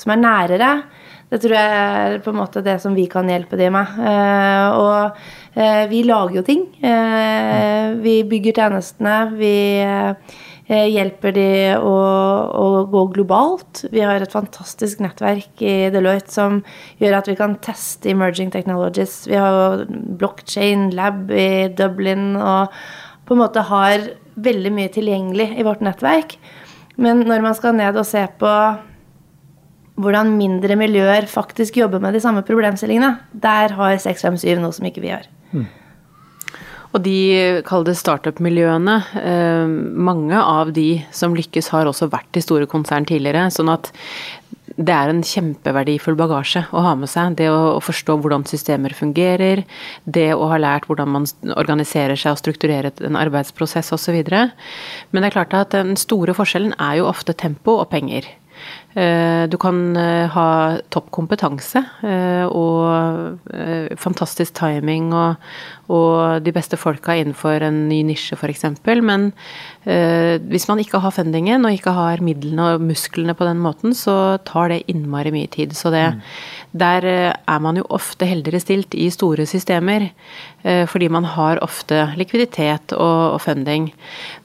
Som er nærere. Det tror jeg er på en måte det som vi kan hjelpe de med. Og vi lager jo ting. Vi bygger tjenestene. Vi Eh, hjelper de å, å, gå globalt. Vi har et fantastisk nettverk i Deloitte som gjør at vi kan teste emerging technologies. Vi har blockchain lab i Dublin og på en måte har veldig mye tilgjengelig i vårt nettverk. Men når man skal ned og se på hvordan mindre miljøer faktisk jobber med de samme problemstillingene, der har 657 noe som ikke vi har. Mm. Og de, kalde startup-miljøene, eh, mange av de som lykkes har også vært i store konsern tidligere. sånn at det er en kjempeverdifull bagasje å ha med seg. Det å, forstå hvordan systemer fungerer, det å ha lært hvordan man organiserer seg og strukturerer en arbeidsprosess osv. Men det er klart at den store forskjellen er jo ofte tempo og penger. Eh, du kan eh, ha topp kompetanse og fantastisk timing og, og de beste folka innenfor en ny nisje f.eks. Men eh, hvis man ikke har fundingen og ikke har midlene og musklene på den måten, så tar det innmari mye tid. Så det, mm. Der eh, er man jo ofte heldigere stilt i store systemer. Eh, fordi man har ofte likviditet og, funding.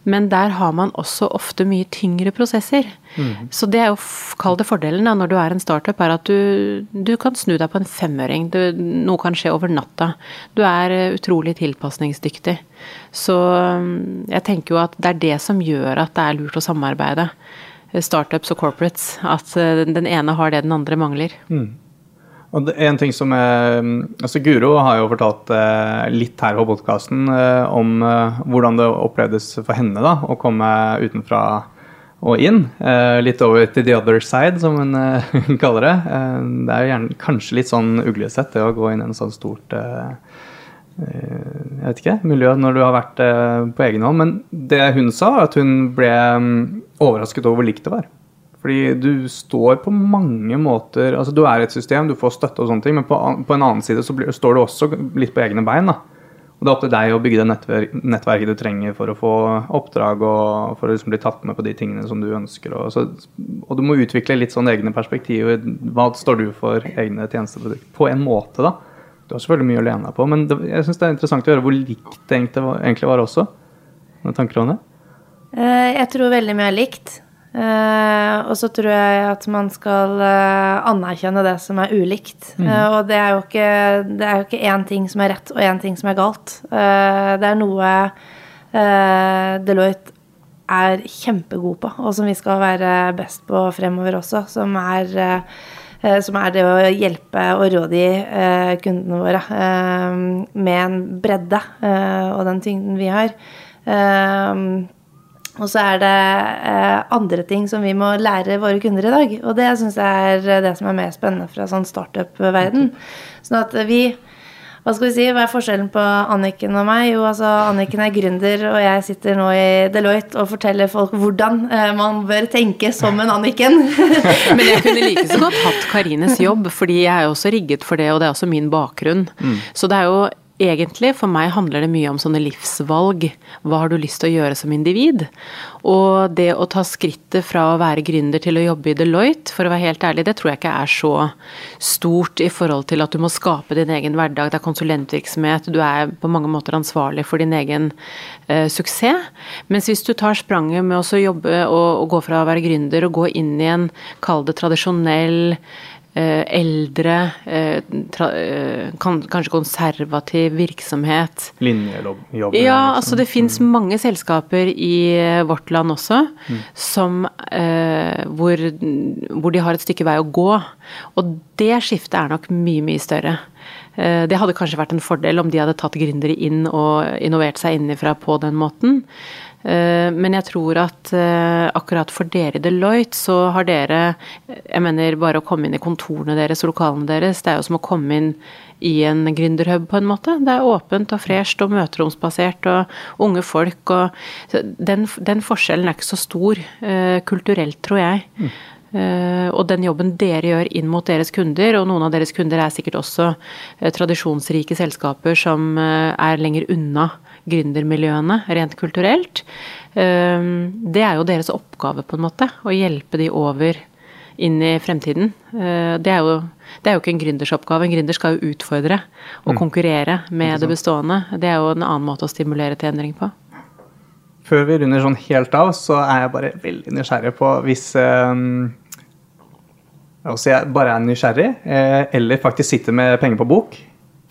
Men der har man også ofte mye tyngre prosesser. Mm. Så det er jo, kall det fordelen da, når du er en startup, er at du, du kan snu deg på en femøring. Du, noe kan skje over natta. Du er utrolig utrolig tilpasningsdyktig. Så jeg tenker jo at det er det som gjør at det er lurt å samarbeide. Startups og corporates. At den ene har det den andre mangler. Mm. Og det en ting som er, altså Guro har jo fortalt eh, litt her på podkasten eh, om eh, hvordan det opplevdes for henne da, å komme utenfra og inn. Eh, litt over til the other side, som hun eh, kaller det. Eh, det er jo gjerne, kanskje litt sånn uglesett det å gå inn i en sånn stort jeg vet ikke, miljø når du har vært på egen hånd. Men det hun sa, var at hun ble mm, overrasket over hvor likt det var. Fordi du står på mange måter altså Du er i et system, du får støtte og sånne ting, men på, på en annen side så blir, står du også litt på egne bein. da. Og det er opp til deg å bygge det nettverk, nettverket du trenger for å få oppdrag og for å liksom bli tatt med på de tingene som du ønsker. Og, så, og du må utvikle litt sånn egne perspektiver. Hva står du for egne tjenesteprodukter? På en måte, da. Du har selvfølgelig mye å lene deg på, men det, jeg syns det er interessant å høre hvor likt det egentlig var, egentlig var også. Noen tanker om det? Uh, jeg tror veldig mye er likt. Uh, og så tror jeg at man skal uh, anerkjenne det som er ulikt. Mm. og det er, jo ikke, det er jo ikke én ting som er rett og én ting som er galt. det er noe Deloitte er kjempegod på, og som vi skal være best på fremover også, som er Eh, som er det å hjelpe og rådgi eh, kundene våre eh, med en bredde og den tyngden vi har. Og så er det andre ting som vi må lære våre kunder i dag. Og det syns jeg er det som er mer spennende fra sånn startup-verden. Sånn at vi hva skal vi si, hva er forskjellen på Anniken og meg? Jo, altså Anniken er gründer, og jeg sitter nå i Deloitte og forteller folk hvordan eh, man bør tenke som en Anniken. Men jeg kunne like så godt hatt Karines jobb, fordi jeg er jo også rigget for det, og det er også min bakgrunn. Mm. Så det er jo egentlig, for meg handler det mye om sånne livsvalg. Hva har du lyst til å gjøre som individ? Og det å ta skrittet fra å være gründer til å jobbe i Deloitte, for å være helt ærlig, det tror jeg ikke er så stort i forhold til at du må skape din egen hverdag. Det er konsulentvirksomhet, du er på mange måter ansvarlig for din egen eh, suksess. Mens hvis du tar spranget med å jobbe og, og, gå fra å være gründer og gå inn i en, kall det tradisjonell eldre, eh, eh, kanskje konservativ virksomhet. Linjejobb? Ja, liksom. altså det fins mm. mange selskaper i vårt land også mm. som, hvor, hvor, de har et stykke vei å gå. Og det skiftet er nok mye, mye større. Det hadde kanskje vært en fordel om de hadde tatt gründere inn og innovert seg innenfra på den måten. Men jeg tror at akkurat for dere i Deloitte, så har dere Jeg mener bare å komme inn i kontorene deres og lokalene deres, det er jo som å komme inn i en gründerhub, på en måte. Det er åpent og fresht og møteromsbasert og unge folk og den, den forskjellen er ikke så stor kulturelt, tror jeg. Mm. Og den jobben dere gjør inn mot deres kunder, og noen av deres kunder er sikkert også tradisjonsrike selskaper som er lenger unna gründermiljøene rent kulturelt. det er jo deres oppgave, på en måte, å hjelpe de over inn i fremtiden. det, er jo, det er jo ikke en gründers oppgave. En gründer skal jo utfordre og mm. konkurrere med det bestående. Det er jo en annen måte å stimulere til endring på. Før vi runder sånn helt av, så er jeg bare veldig nysgjerrig på hvis um jeg bare er nysgjerrig, eh, eller faktisk sitter med penger på bok.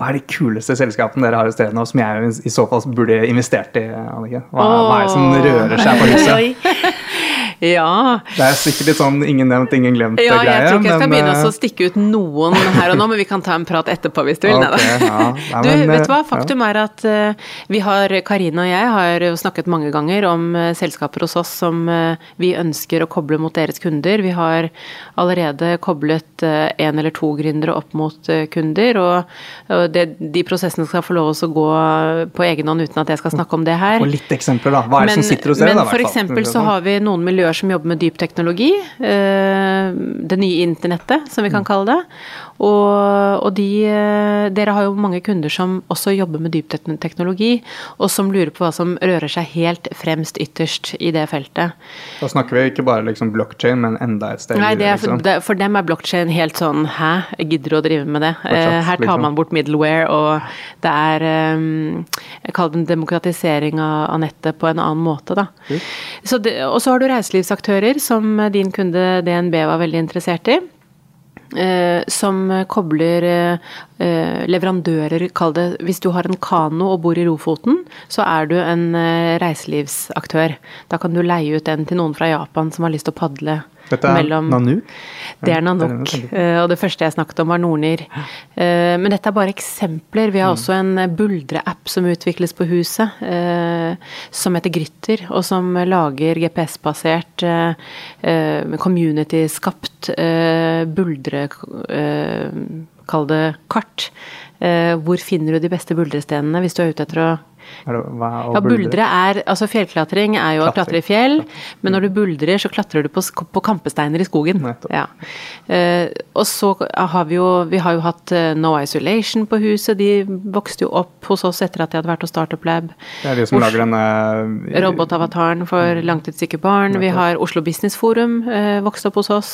Hva er de kuleste selskapene dere har i stedet nå, som jeg i så fall burde investert i? Hva, hva er det som rører seg på huset? Ja. Det er sikkert litt sånn ingen nevnt, ingen glemt-greie. Ja, jeg tror ikke jeg skal begynne eh, å stikke ut noen her og nå, men vi kan ta en prat etterpå hvis du vil. Okay, ja. Ja, du, vet du hva, faktum er at uh, vi har, Karine og jeg har snakket mange ganger om selskaper hos oss som vi ønsker å koble mot deres kunder. Vi har allerede koblet en eller to gründere opp mot kunder, og, det, de prosessene skal få lov å gå på egen hånd uten at jeg skal snakke om det her. Og litt eksempler, da. Hva er det men, som sitter hos dere? Men for eksempel så har vi noen miljøer miljøer som jobber med dyp teknologi. Eh, det nye internettet, som vi kan kalle det. Og, og de, eh, dere har jo mange kunder som også jobber med dyp teknologi, og som lurer på hva som rører seg helt fremst ytterst i det feltet. Da snakker vi ikke bare liksom blockchain, men enda et sted Nei, er, liksom. for, dem er blockchain helt sånn hæ, gidder du å drive med det? Fortsatt, eh, Her tar liksom. man bort middleware, og det er Jeg kaller det en demokratisering av, nettet på en annen måte, da. Mm. og så har du reiselivsaktører, som din kunde DNB var veldig interessert i. Eh, som kobler eh, leverandører, kall det Hvis du har en kano og bor i Rofoten, så er du en eh, reiselivsaktør. Da kan du leie ut den til noen fra Japan som har lyst til å padle dette er mellom, Nanook? Det er Nanook. Eh, og det første jeg snakket om, var Nordnir. Eh, men dette er bare eksempler. Vi har mm. også en buldreapp som utvikles på huset, eh, som heter Grytter, og som lager GPS-basert, community-skapt buldre... Kall det kart. Hvor finner du de beste buldrestedene hvis du er ute etter å det, ja, buldre er Altså fjellklatring er jo å klatre i fjell, men når du buldrer, så klatrer du på, på kampesteiner i skogen. Ja. Uh, og så har vi jo Vi har jo hatt uh, No Isolation på huset. De vokste jo opp hos oss etter at de hadde vært hos Startup Lab. Det er de som Oslo, lager denne uh, Robotavataren for mm. langtidssyke barn. Vi har Oslo Business Forum vokste opp hos oss.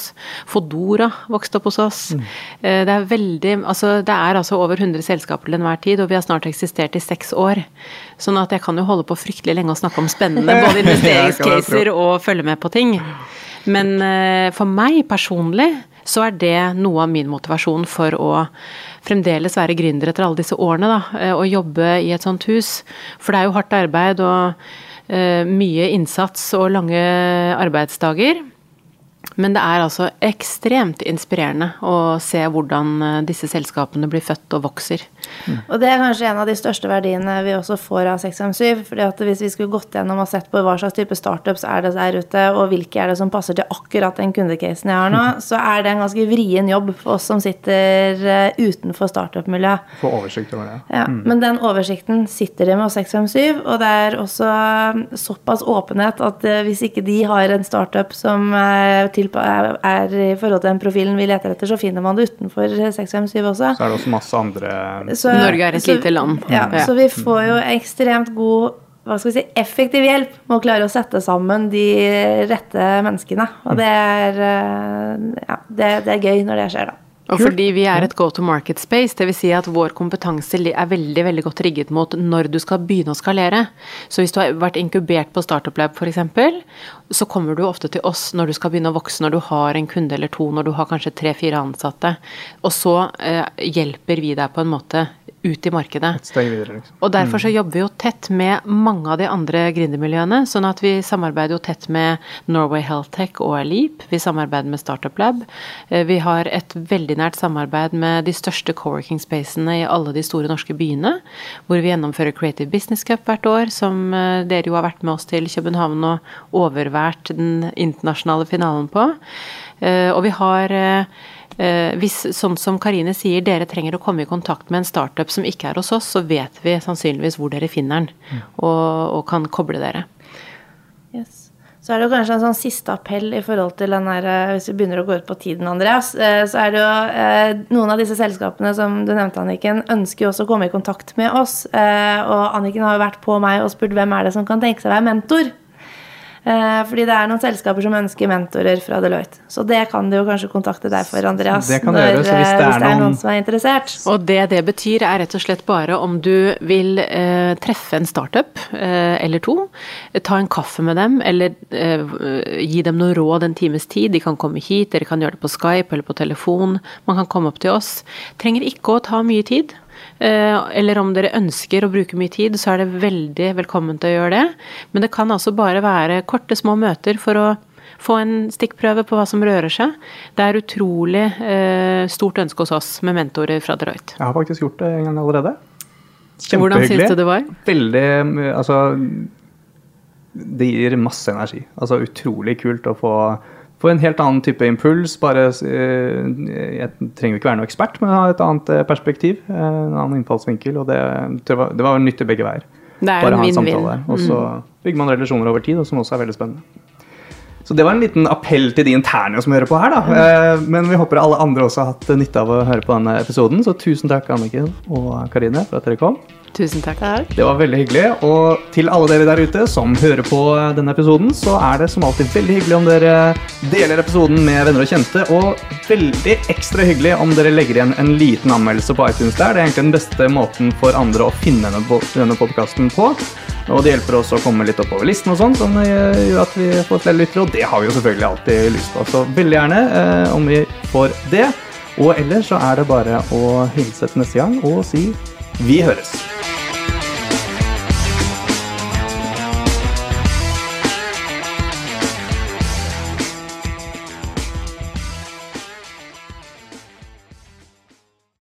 Fodora vokste opp hos oss. Mm. det er veldig Altså, det er altså over 100 selskaper til enhver tid, og vi har snart eksistert i seks år. Sånn at jeg kan jo holde på fryktelig lenge og snakke om spennende både investeringscaser og følge med på ting. Men uh, for meg personlig så er det noe av min motivasjon for å fremdeles være gründer etter alle disse årene, da. Uh, og jobbe i et sånt hus. For det er jo hardt arbeid og uh, mye innsats og lange arbeidsdager. Men det er altså ekstremt inspirerende å se hvordan eh, disse selskapene blir født og vokser. Mm. Og det er kanskje en av de største verdiene vi også får av 657. fordi at hvis vi skulle gått gjennom og sett på hva slags type startups er det der ute, og hvilke er det som passer til akkurat den kundecasen jeg har nå, mm. så er det en ganske vrien jobb for oss som sitter eh, utenfor startup-miljøet. Få oversikt over det. Ja, mm. Men den oversikten sitter de med hos 657, og det er også såpass åpenhet at eh, hvis ikke de har en startup som er er i forhold til den profilen vi leter etter, så finner man det utenfor 657 også. Så er det også masse andre så, Norge er et lite land. Ja, ja, så vi får jo ekstremt god hva skal vi si, effektiv hjelp med å klare å sette sammen de rette menneskene. Og det er, eh, ja, det, det er gøy når det skjer, da. Og fordi vi er et go to market space, dvs. Si at vår kompetanse er veldig veldig godt rigget mot når du skal begynne å skalere. Så hvis du har vært inkubert på Startup Lab f.eks., så kommer du ofte til oss når du skal begynne å vokse, når du har en kunde eller to, når du har kanskje tre-fire ansatte. Og så eh, hjelper vi deg på en måte ut i markedet. Videre, liksom. Og derfor så jobber vi jo tett med mange av de andre gründermiljøene. Sånn at vi samarbeider jo tett med Norway Health Tech og Leap. Vi samarbeider med Startup Lab. Eh, Vi har et veldig nært samarbeid med de største co-working spacene i alle de store norske byene. Hvor vi gjennomfører Creative Business Cup hvert år, som eh, dere jo har vært med oss til København og overvært den internasjonale finalen på. Eh, Og vi har hvis, sånn som Karine sier, dere trenger å komme i kontakt med en startup som ikke er hos oss, så vet vi sannsynligvis hvor dere finner den, og, og kan koble dere. Yes. Så er det jo kanskje en sånn siste appell i forhold til den her, eh, hvis vi begynner å gå ut på tiden, Andreas, eh, så er det jo eh, noen av disse selskapene som du nevnte, Anniken, ønsker jo også å komme i kontakt med oss. eh, Og Anniken har jo vært på meg og spurt hvem er det som kan tenke seg å være mentor. Eh, Fordi det er noen selskaper som ønsker mentorer fra Deloitte. Så det kan du jo kanskje kontakte deg for, Andreas. Det kan de gjøre, så hvis eh, det er hvis det er noen- noen som er interessert. Og det det betyr, er rett og slett bare om du vil eh, treffe en startup eh, eller to, eh, ta en kaffe med dem, eller eh, gi dem noe råd en times tid. De kan komme hit, dere kan gjøre det på Skype eller på telefon. Man kan komme opp til oss. Trenger ikke å ta mye tid. Eh, eller om dere ønsker å bruke mye tid, så er det veldig velkommen til å gjøre det. Men det kan altså bare være korte, små møter for å få en stikkprøve på hva som rører seg. Det er utrolig eh, stort ønske hos oss med mentorer fra Deloitte. Jeg har faktisk gjort det en gang allerede. Hvordan syns du det var? Veldig Altså Det gir masse energi. Altså utrolig kult å få, få en helt annen type impuls. Bare eh, Jeg trenger ikke være noen ekspert, men ha et annet eh, perspektiv. eh, En annen innfallsvinkel. Og det, det, var, det var nyttig begge veier. Er Bare ha en. Mm. samtale. Og så bygger man relasjoner over tid, som også er veldig spennende. Så det var en liten appell til de interne som hører på her, da. Eh, Men vi håper alle andre også har hatt nytte av å høre på denne episoden. Så tusen takk, Anniken og Karine, for at dere kom. Tusen takk. Takk. Det var veldig hyggelig. Og til alle dere der ute som hører på denne episoden, så er det som alltid veldig hyggelig om dere deler episoden med venner og kjente. Og veldig ekstra hyggelig om dere legger igjen en liten anmeldelse på iTunes der. Det er egentlig den beste måten for andre å finne denne, po- podkasten på. Og det hjelper oss å komme litt oppover listen og sånn, som eh, gjør at vi får flere lyttere. Og det har vi jo selvfølgelig alltid lyst på. Så veldig gjerne eh, om vi får det. Og ellers så er det bare å hilse til neste gang og si vi høres.